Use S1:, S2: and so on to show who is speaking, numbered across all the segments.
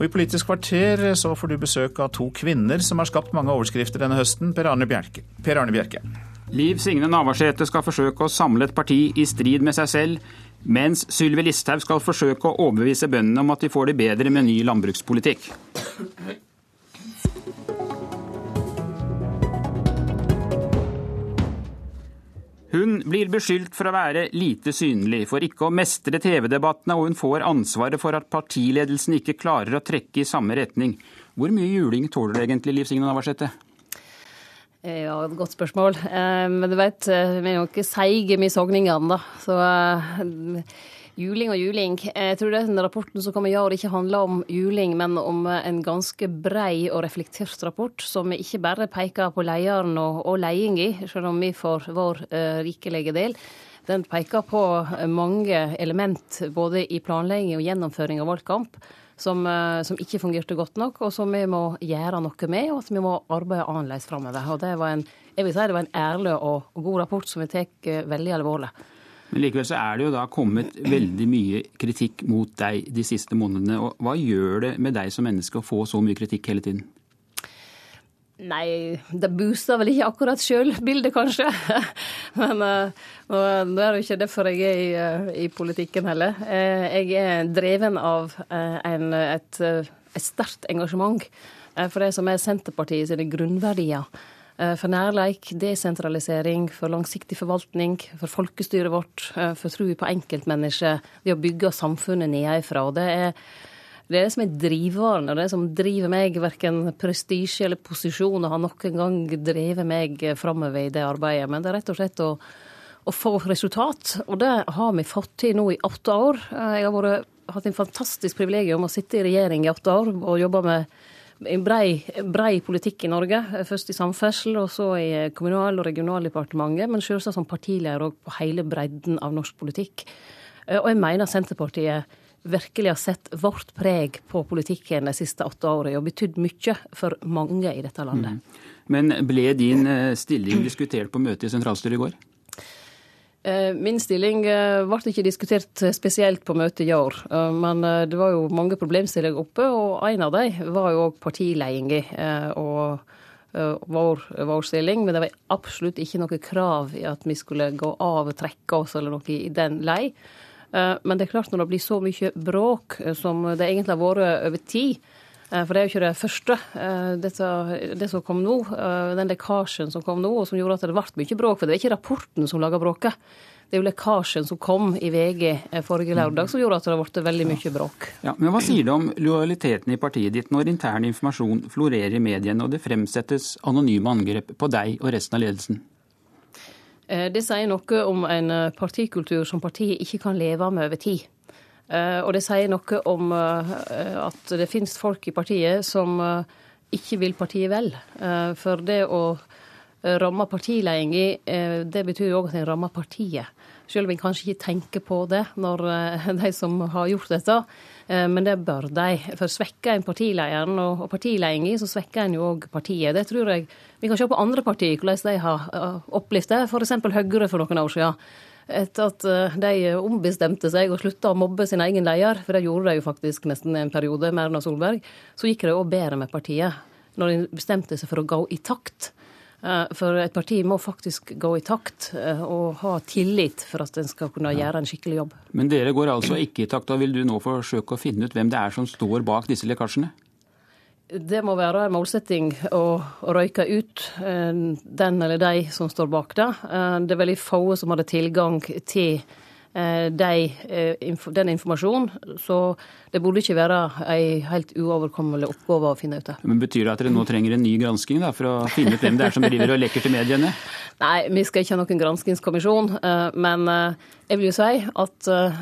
S1: Og I Politisk kvarter så får du besøk av to kvinner som har skapt mange overskrifter denne høsten. Per Arne Bjerke. Per Arne Bjerke.
S2: Liv Signe Navarsete skal forsøke å samle et parti i strid med seg selv, mens Sylvi Listhaug skal forsøke å overbevise bøndene om at de får det bedre med ny landbrukspolitikk. Hun blir beskyldt for å være lite synlig, for ikke å mestre TV-debattene, og hun får ansvaret for at partiledelsen ikke klarer å trekke i samme retning. Hvor mye juling tåler du egentlig, Liv Signe Navarsete?
S3: Ja, et godt spørsmål. Eh, men du vet, eh, vi er jo ikke seige med sogningene, da. Så eh, Juling og juling. Jeg tror den rapporten som kommer i år ikke handler om juling, men om en ganske brei og reflektert rapport, som ikke bare peker på lederen og, og ledelsen, selv om vi får vår uh, rikelige del. Den peker på mange element både i planlegging og gjennomføring av valgkamp. Som, som, ikke fungerte godt nok, og som vi må gjøre noe med, og at vi må arbeide annerledes framover. Og det jeg vil si det var en ærlig og, god rapport som vi tar veldig alvorlig.
S2: Men likevel så er det jo da kommet veldig mye kritikk mot deg de siste månedene. og Hva gjør det med deg som menneske å få så mye kritikk hele tiden?
S3: Nei, det booster vel ikke akkurat sjølbildet, kanskje. Men nå er det jo ikke derfor jeg er i, uh, i politikken heller. Jeg er dreven av en, et, et sterkt engasjement for det som er Senterpartiet sine grunnverdier. Eh, for nærleik, desentralisering, for langsiktig forvaltning, for folkestyret vårt, eh, for trua på enkeltmennesket, det å bygge samfunnet nedenfra. Det er det er det som er driveren, og det som driver meg. Verken prestisje eller posisjon har noen gang drevet meg framover i det arbeidet. Men det er rett og slett å, å, få resultat, og det har vi fått til nå i åtte år. Eh, jeg har vært, hatt en fantastisk privilegium å sitte i regjering i åtte år og jobbe med en brei, politikk i Norge. Først i samferdsel, og så i Kommunal- og regionaldepartementet. Men selvsagt som partileder òg på hele bredden av norsk politikk. Eh, og jeg mener Senterpartiet virkelig har sett vårt preg på politikken de siste åtte årene, og betydd mye for mange i dette landet. Mm.
S2: Men ble din eh, stilling diskutert på møtet i sentralstyret i går?
S3: Eh, min stilling eh, ble ikke diskutert spesielt på møtet i år, eh, men det var jo mange problemstillinger oppe, og en av dem var jo òg partiledelsen og vår, vår, stilling. Men det var absolutt ikke noe krav i at vi skulle gå av og trekke oss eller noe i den lei. Men det er klart når det blir så mye bråk som det egentlig har vært over tid, for det er jo ikke det første. Dette, det som kom nå, den lekkasjen som kom nå, og som gjorde at det ble mye bråk. For det er ikke rapporten som lager bråket. Det er jo lekkasjen som kom i VG forrige lørdag som gjorde at det ble veldig mye bråk.
S2: Ja, men Hva sier du om lojaliteten i partiet ditt når intern informasjon florerer i mediene og det fremsettes anonyme angrep på deg og resten av ledelsen?
S3: Det sier noe om en partikultur som partiet ikke kan leve med over tid. Eh, og det sier noe om eh, at det finnes folk i partiet som eh, ikke vil partiet vel. For det å ramme partiledelsen, det betyr jo òg at en rammer partiet. Selv om en kanskje ikke tenker på det når de som har gjort dette. Men det bør de. For svekker en partilederen og partiledelsen, så svekker en jo òg partiet. Det tror jeg Vi kan se på andre partier, hvordan de har opplevd det. F.eks. Høyre for noen år siden etter at eh, de ombestemte seg og slutta å mobbe sin egen leder, for det gjorde de jo faktisk nesten en periode med Erna Solberg, så gikk det òg bedre med partiet. Når de bestemte seg for å gå i takt. Eh, for et parti må faktisk gå i takt eh, og ha tillit for at en skal kunne gjøre en skikkelig jobb.
S2: Men dere går altså ikke i takt. Da vil du nå forsøke å finne ut hvem det er som står bak disse lekkasjene?
S3: Det må være en målsetting å, røyke ut eh, den eller de som står bak det. Eh, det er veldig få som hadde tilgang til eh, de, den informasjonen. Så det burde ikke være ei helt uoverkommelig oppgave å finne ut det.
S2: Men Betyr det at dere nå trenger en ny gransking da, for å finne ut hvem det er som driver og lekker til mediene?
S3: Nei, vi skal ikke ha noen granskingskommisjon. Men jeg vil jo si at uh,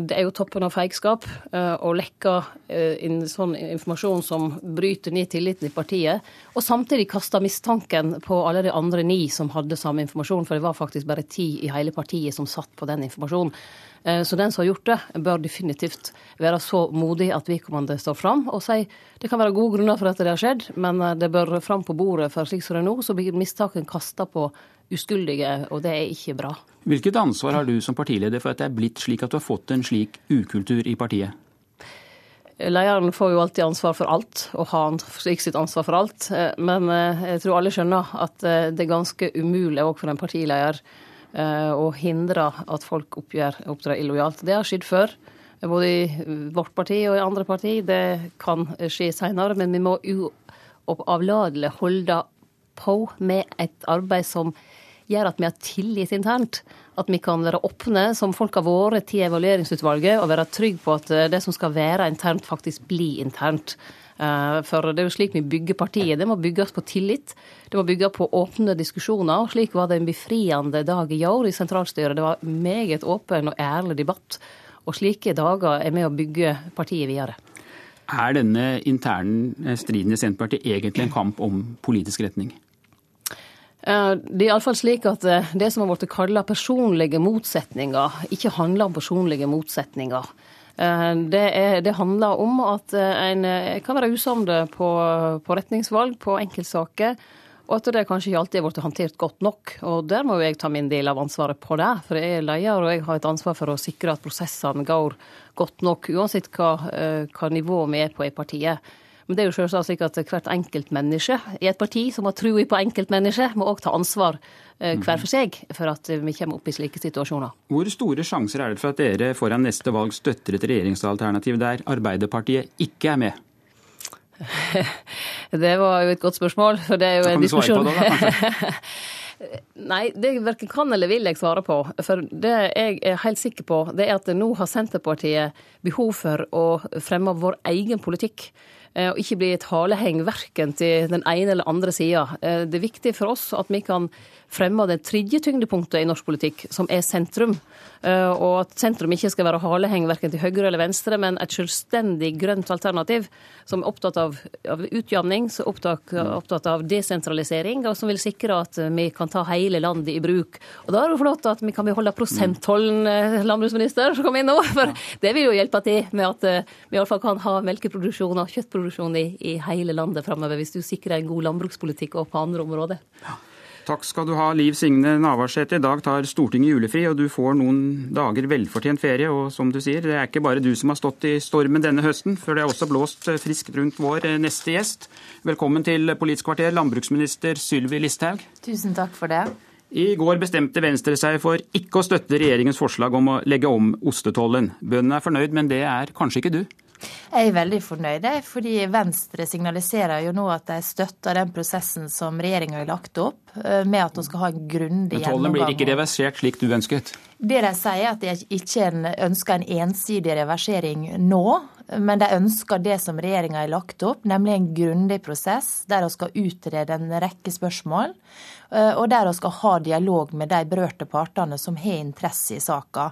S3: det er jo toppen av feigskap uh, å lekke uh, sånn informasjon som bryter ned tilliten i partiet, og samtidig kaste mistanken på alle de andre ni som hadde samme informasjon, for det var faktisk bare ti i hele partiet som satt på den informasjonen. Så den som har gjort det, bør definitivt være så modig at vedkommende står fram og sier det kan være gode grunner for at det har skjedd, men det bør fram på bordet, for slik som det er nå, så blir mistanken kasta på uskyldige, og det er ikke bra.
S2: Hvilket ansvar har du som partileder for at det er blitt slik at du har fått en slik ukultur i partiet?
S3: Lederen får jo alltid ansvar for alt, og har slik sitt ansvar for alt. Men jeg tror alle skjønner at det er ganske umulig òg for en partileder å hindre at folk oppgjør, opptrer illojalt. Det har skjedd før både i vårt parti og i andre parti. Det kan skje seinere, men vi må uavlatelig holde på med et arbeid som gjør at vi har tillit internt. At vi kan være åpne, som folk har vært til evalueringsutvalget, og være trygge på at det som skal være internt, faktisk blir internt. Eh, for det er jo slik vi bygger partiet. Det må bygges på tillit. Det må bygge på åpne diskusjoner. og Slik var det en befriende dag i år i sentralstyret. Det var meget åpen og ærlig debatt. Og slike dager er med å bygge partiet videre.
S2: Er denne interne striden i Senterpartiet egentlig en kamp om politisk retning?
S3: Det er iallfall slik at eh, det som har blitt kalla personlige motsetninger, ikke handler om personlige motsetninger. Eh, det, er, det, handler om at eh, en kan være usamd på, på retningsvalg, på enkeltsaker. Og at det kanskje ikke alltid har blitt håndtert godt nok. Og der må jo jeg ta min del av ansvaret på det. For jeg er leder, og jeg har et ansvar for å sikre at prosessene går godt nok, uansett hva, eh, hva nivå vi er på i partiet. Men det er jo selvsagt slik at hvert enkeltmenneske i et parti som har trua på enkeltmennesket, må òg ta ansvar eh, hver for seg for at vi kommer opp i slike situasjoner.
S2: Hvor store sjanser er det for at dere foran neste valg støtter et regjeringsalternativ der Arbeiderpartiet ikke er med?
S3: det var jo et godt spørsmål, for det er jo en diskusjon.
S2: Det, da,
S3: Nei, det verken kan eller vil jeg svare på. For det jeg er helt sikker på, det er at nå har Senterpartiet behov for å fremme vår egen politikk. Eh, og ikke bli et haleheng verken til den ene eller andre sida. Eh, det er viktig for oss at vi kan fremme det tredje tyngdepunktet i norsk politikk, som er sentrum. Eh, og at sentrum ikke skal være haleheng verken til høyre eller venstre, men et selvstendig grønt alternativ som er opptatt av, av utjamning, som er opptatt, opptatt, av desentralisering, og som vil sikre at vi kan ta hele landet i bruk. Og da er det flott at vi kan beholde prosenttollen, landbruksminister, som kom inn nå. For det vil jo hjelpe til med at vi iallfall kan ha melkeproduksjon og kjøttproduksjon matproduksjon i, i hele landet framover, hvis du sikrer en god landbrukspolitikk og på andre områder. Ja.
S2: Takk skal du ha, Liv Signe Navarsete. I dag tar Stortinget julefri, og du får noen dager velfortjent ferie. Og som du sier, det er ikke bare du som har stått i stormen denne høsten, for det er også blåst friskt rundt vår neste gjest. Velkommen til Politisk kvarter, landbruksminister Sylvi Listhaug.
S4: Tusen takk for det.
S2: I går bestemte Venstre seg for ikke å støtte regjeringens forslag om å legge om ostetollen. Bøndene er fornøyd, men det er kanskje ikke du?
S4: Jeg er veldig fornøyd, fordi Venstre signaliserer jo nå at de støtter den prosessen som regjeringa har lagt opp, eh, med at hun skal ha en grundig gjennomgang.
S2: Men tollen blir ikke reversert slik du ønsket?
S4: Det de sier, er at de ikke ønsker en ensidig reversering nå. Men de ønsker det som regjeringa har lagt opp, nemlig en grundig prosess der vi skal utrede en rekke spørsmål. Eh, og der vi skal ha dialog med de berørte partene som har interesse i saka.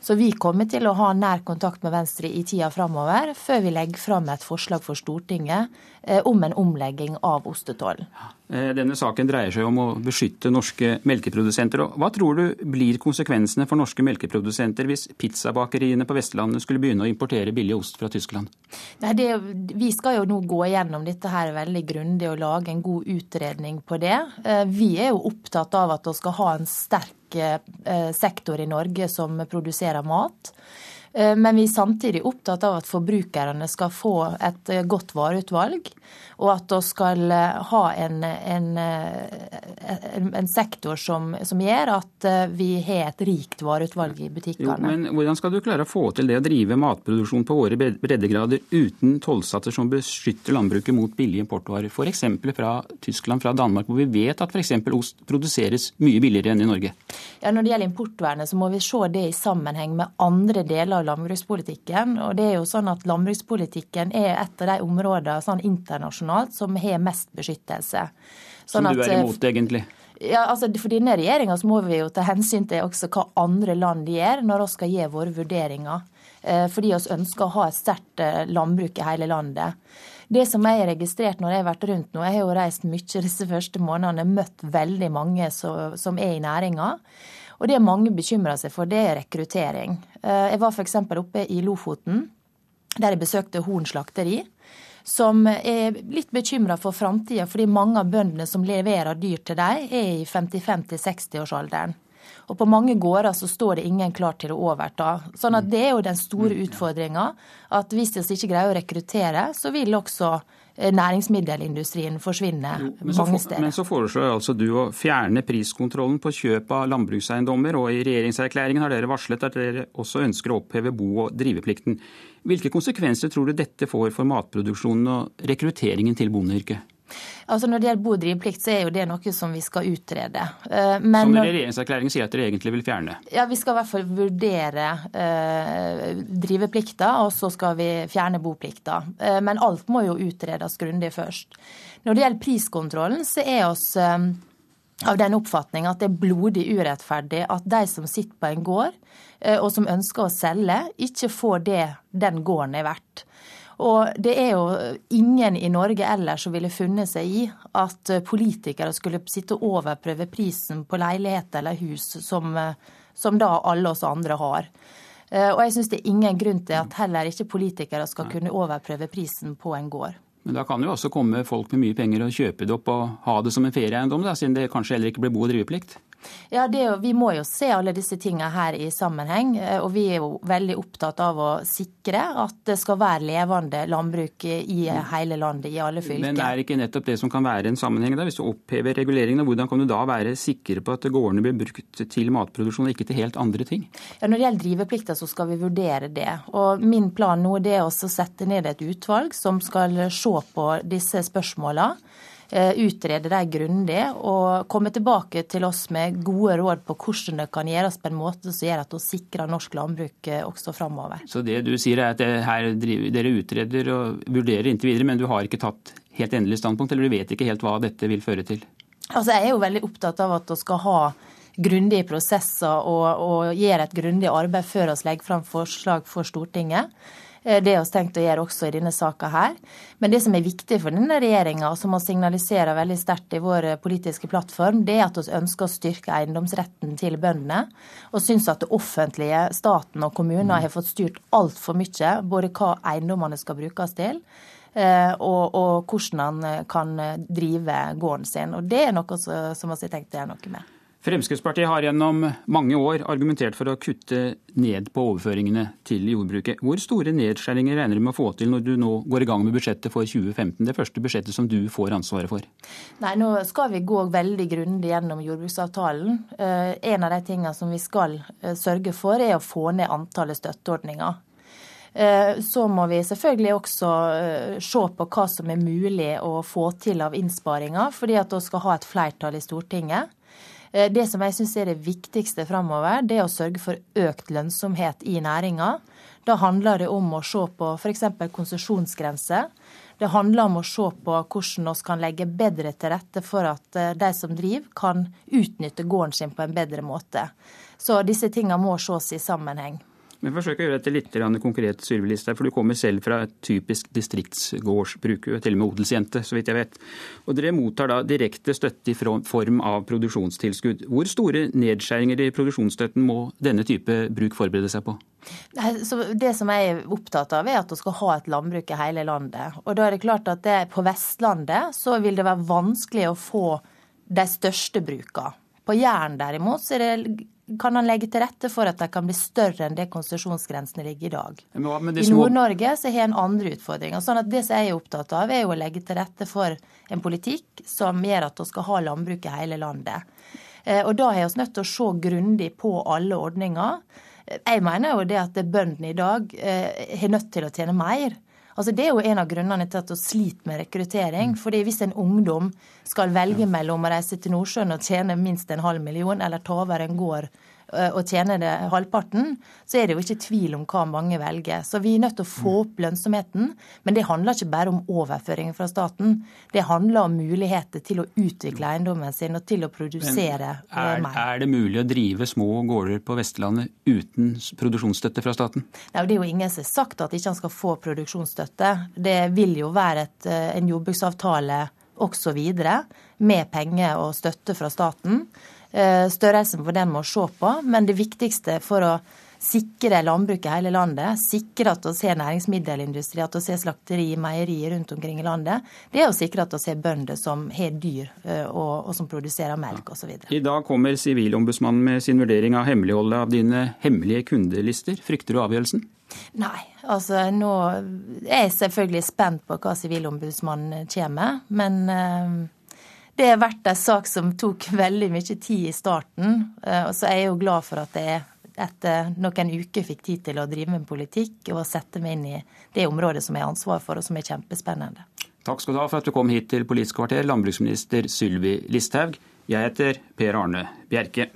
S4: Så vi kommer til å ha nær kontakt med Venstre i tida framover, før vi legger fram et forslag for Stortinget eh, om en omlegging av ostetollen.
S2: Eh, denne saken dreier seg om å beskytte norske melkeprodusenter. Hva tror du blir konsekvensene for norske melkeprodusenter hvis pizzabakeriene på Vestlandet skulle begynne å importere billig ost fra Tyskland?
S4: Nei, det, vi skal jo nå gå gjennom dette her veldig grundig og lage en god utredning på det. Vi er jo opptatt av at vi skal ha en sterk eh, sektor i Norge som produserer mat. Eh, men vi er samtidig opptatt av at forbrukerne skal få et eh, godt vareutvalg, og at vi skal eh, ha en, en, en sektor som, som, gjør at vi har et rikt vareutvalg i butikkene. Jo,
S2: men Hvordan skal du klare å få til det å drive matproduksjon på våre breddegrader uten tollsatser som beskytter landbruket mot billige importvarer, f.eks. fra Tyskland, fra Danmark, hvor vi vet at f.eks. ost produseres mye billigere enn i Norge?
S4: Ja, Når det gjelder importvernet, så må vi se det i sammenheng med andre deler av landbrukspolitikken. Og det er jo sånn at Landbrukspolitikken er et av de områdene sånn internasjonalt som har mest beskyttelse.
S2: Sånn som du er imot, egentlig?
S4: Ja, altså For denne regjeringa må vi jo ta hensyn til også hva andre land gjør, når vi skal gi våre vurderinger. Eh, fordi vi ønsker å ha et sterkt eh, landbruk i hele landet. Det som jeg har registrert når jeg har vært rundt nå, jeg har jo reist mye disse første månedene, møtt veldig mange som er i næringa. Og det mange bekymrer seg for, det er rekruttering. Eh, jeg var f.eks. oppe i Lofoten, der jeg besøkte Horn slakteri. Som er litt bekymra for framtida, fordi mange av bøndene som leverer dyr til dem, er i 55-60-årsalderen. Og på mange gårder så står det ingen klar til å overta. Sånn at det er jo den store mm, utfordringa. At hvis vi ikke greier å rekruttere, så vil også næringsmiddelindustrien forsvinne jo, mange steder.
S2: Men så foreslår altså du å fjerne priskontrollen på kjøp av landbrukseiendommer, og i regjeringserklæringen har dere varslet at dere også ønsker å oppheve bo- og driveplikten. Hvilke konsekvenser tror du dette får for matproduksjonen og rekrutteringen til bondeyrket?
S4: Altså Når det gjelder bo- og driveplikt, så er jo det noe som vi skal utrede.
S2: Eh, men, som regjeringserklæringen sier at dere egentlig vil fjerne?
S4: Ja, Vi skal i hvert fall vurdere eh, driveplikta, og så skal vi fjerne boplikta. Eh, men alt må jo utredes grundig først. Når det gjelder priskontrollen, så er oss eh, av den oppfatning at det er blodig urettferdig at de som sitter på en gård eh, og som ønsker å selge, ikke får det den gården er verdt. Og det er jo ingen i Norge ellers som ville funnet seg i at politikere skulle sitte og overprøve prisen på leilighet eller hus, som, som da alle oss andre har. Eh, og jeg syns det er ingen grunn til at heller ikke politikere skal kunne overprøve prisen på en gård.
S2: Men da kan jo også komme folk med mye penger og kjøpe det opp og ha det som en ferieeiendom, siden det kanskje heller ikke blir bo- og driveplikt?
S4: Ja, jo, Vi må jo se alle disse tingene her i sammenheng. Eh, og vi er jo veldig opptatt av å sikre at det skal være levende landbruk i hele landet, i alle fylker.
S2: Men det er ikke nettopp det som kan være en sammenheng da? Hvis du opphever reguleringene, hvordan kan du da være sikker på at gårdene blir brukt til matproduksjon og ikke til helt andre ting?
S4: Ja, Når det gjelder driveplikter, så skal vi vurdere det. Og min plan nå er å sette ned et utvalg som skal se på disse spørsmålene. Eh, utrede dem grundig og komme tilbake til oss med gode råd på hvordan det kan gjøres på en måte som gjør at vi sikrer norsk landbruk eh, også framover.
S2: Så det du sier er at her driver, dere utreder og vurderer inntil videre, men du har ikke tatt helt endelig standpunkt, eller du vet ikke helt hva dette vil føre til?
S4: Altså, Jeg er jo veldig opptatt av at vi skal ha grundige prosesser og, og gjøre et grundig arbeid før vi legger fram forslag for Stortinget. Eh, det har vi tenkt å gjøre også i denne saka her. Men det som er viktig for denne regjeringa, og som vi signaliserer veldig sterkt i vår eh, politiske plattform, det er at vi ønsker å styrke eiendomsretten til bøndene. Og syns at det offentlige, staten og kommuner har fått styrt altfor mye, både hva eiendommene skal brukes til. Eh, og, og hvordan han kan drive gården sin. Og Det er noe som vi har tenkt å gjøre noe med.
S2: Fremskrittspartiet har gjennom mange år argumentert for å kutte ned på overføringene til jordbruket. Hvor store nedskjæringer regner du med å få til når du nå går i gang med budsjettet for 2015? Det første budsjettet som du får ansvaret for.
S4: Nei, Nå skal vi gå veldig grundig gjennom jordbruksavtalen. Eh, en av de tingene som vi skal eh, sørge for, er å få ned antallet støtteordninger. Eh, så må vi selvfølgelig også se på hva som er mulig å få til av innsparinger, fordi at vi skal ha et flertall i Stortinget. Eh, det som jeg syns er det viktigste framover, det er å sørge for økt lønnsomhet i næringa. Da handler det om å se på f.eks. konsesjonsgrenser. Det handler om å se på hvordan vi kan legge bedre til rette for at eh, de som driver, kan utnytte gården sin på en bedre måte. Så disse tingene må ses i sammenheng.
S2: Men forsøk å gjøre dette litt konkret, Sylvi Listhaug. For du kommer selv fra et typisk distriktsgårdsbruk, til og med odelsjente, så vidt jeg vet. Og dere mottar da direkte støtte i form av produksjonstilskudd. Hvor store nedskjæringer i produksjonsstøtten må denne type bruk forberede seg på?
S4: det som jeg er opptatt av, er at vi skal ha et landbruk i hele landet. Og da er det klart at det, på Vestlandet så vil det være vanskelig å få de største brukene. På Jæren derimot så er det kan han legge til rette for at de kan bli større enn det konsesjonsgrensene ligger i dag. Små... I Nord-Norge så har en andre utfordringer. sånn at Det som jeg er opptatt av, er jo å legge til rette for en politikk som gjør at vi skal ha landbruk i hele landet. Eh, og Da er vi nødt til å se grundig på alle ordninger. Jeg mener jo det at bøndene i dag eh, har nødt til å tjene mer. Altså Det er jo en av grunnene til at vi sliter med rekruttering. Mm. fordi Hvis en ungdom skal velge mellom å reise til Nordsjøen og tjene minst en halv million, eller ta over en gård og tjener det halvparten, så er det jo ikke tvil om hva mange velger. Så vi er nødt til å få opp lønnsomheten. Men det handler ikke bare om overføringer fra staten. Det handler om muligheter til å utvikle eiendommen sin og til å produsere
S2: eh, er, mer. Er det mulig å drive små gårder på Vestlandet uten produksjonsstøtte fra staten?
S4: Nei, det er jo ingen som har sagt at ikke han skal få produksjonsstøtte. Det vil jo være et, eh, en jordbruksavtale videre, med penger og støtte fra staten. Eh, størrelsen på den må se på. Men det viktigste for å sikre landbruket i hele landet, sikre at vi har næringsmiddelindustri, at vi har slakteri, meieri rundt omkring i landet, det er å sikre at vi har bønder som har dyr eh, og, og som produserer melk osv.
S2: I dag kommer Sivilombudsmannen med sin vurdering av hemmeligholdet av dine hemmelige kundelister. Frykter du avgjørelsen?
S4: Nei, altså nå er jeg selvfølgelig spent på hva Sivilombudsmannen kommer med, men det har vært en sak som tok veldig mye tid i starten. Eh, og så er jeg jo glad for at jeg etter noen uker fikk tid til å drive med politikk og sette meg inn i det området som jeg har ansvar for, og som er kjempespennende.
S2: Takk skal du ha for at du kom hit til Politisk kvarter, landbruksminister Sylvi Listhaug. Jeg heter Per Arne Bjerke.